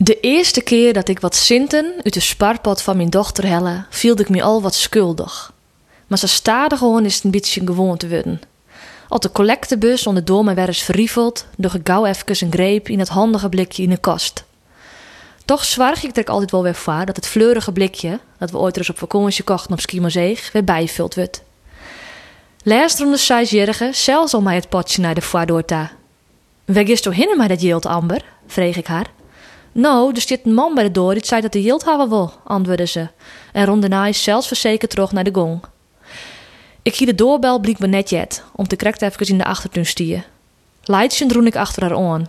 De eerste keer dat ik wat zinten uit de sparpot van mijn dochter helle, viel ik me al wat schuldig. Maar ze staarde gewoon is het een beetje gewoon te worden. Als de collectebus onder door me werd eens verrieveld, doch ik gauw even een greep in het handige blikje in de kast. Toch zwarg ik er altijd wel weer voor dat het fleurige blikje, dat we ooit eens op vakantie kochten op Schiermonnikoog, weer bijgevuld werd. Laatst rond de zesjarige zelfs al mij het potje naar de vaardoorta. Waar gist toch hinnen met dat jild, Amber? vreeg ik haar. Nou, er zit een man bij de deur die zei dat de jild hebben wil, antwoordde ze. En rond daarna is zelfs verzekerd terug naar de gong. Ik gie de doorbel bliek me net jet, om te krekt even in de achtertuin stier. Leidje droeg ik achter haar aan.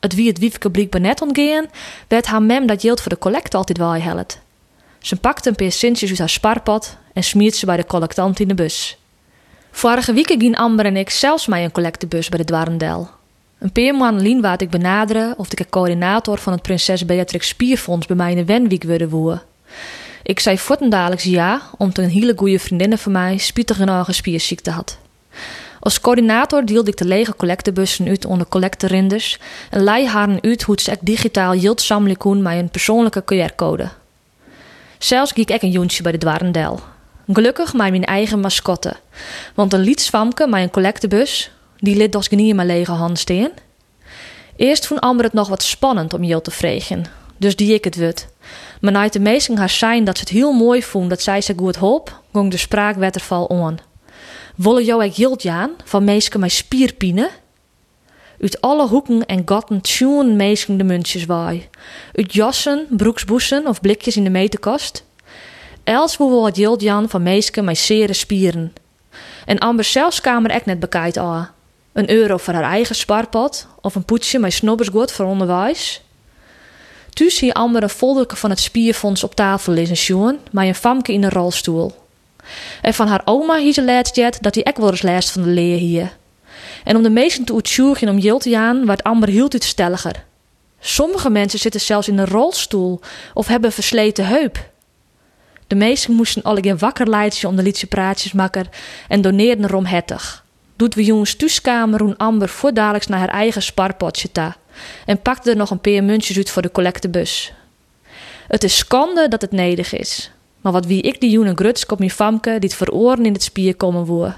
Het wie het wiefke bliek me net ontgeen, werd haar mem dat jild voor de collecte altijd wel helpt. Ze pakte een paar centjes uit haar sparpot en smiert ze bij de collectant in de bus. Vorige week gingen Amber en ik zelfs mij een collectebus bij de Dwarendel. Een maanden lien waard ik benaderen of ik een coördinator van het Prinses Beatrix Spierfonds bij mij in de Wenwiek wilde woe. Ik zei voortendadelijks ja, omdat een hele goede vriendin van mij spietig een spierziekte had. Als coördinator deelde ik de lege collectebussen uit onder collecterinders en lei haar uit hoe het digitaal jild met een persoonlijke QR-code. Zelfs ging ik een joentje bij de Dwarendel. Gelukkig met mijn eigen mascotte. Want een liedzwamke met een collectebus, die lid als in mijn lege hand steen. Eerst vond Amber het nog wat spannend om Jill te vregen, dus die ik het wut. Maar na de meesten haar zijn dat ze het heel mooi vond dat zij ze goed hulp, ging de spraakwetterval aan. Wolle jou ik Jild jaan van meesken mijn spierpine? Uit alle hoeken en gatten tjoen meesken de muntjes waai. Uit jassen, broeksboesen of blikjes in de meterkast. Els woe wat Jild Jan van meesken mijn zere spieren. En Amber zelfs kamer ek net bekijkt al. Een euro voor haar eigen sparpot of een poetsje met snobbersgoed voor onderwijs. Thuis zie Amber een folderke van het spierfonds op tafel liggen sjoen, met een famke in een rolstoel. En van haar oma hier ze laatst dat hij ook van de leer hier. En om de meesten te uitzoeken om Jill te gaan, Amber heel iets stelliger. Sommige mensen zitten zelfs in een rolstoel of hebben een versleten heup. De meesten moesten alle geen wakker leidje om de praatjes maken en doneerden erom hettig. Doet we jongens thuiskamer roen Amber voordaliks naar haar eigen sparpotje ta en pakte er nog een paar muntjes uit voor de collectebus. Het is schande dat het nedig is, maar wat wie ik die jonge grutsk op mijn famke die het veroren in het spier komen woe.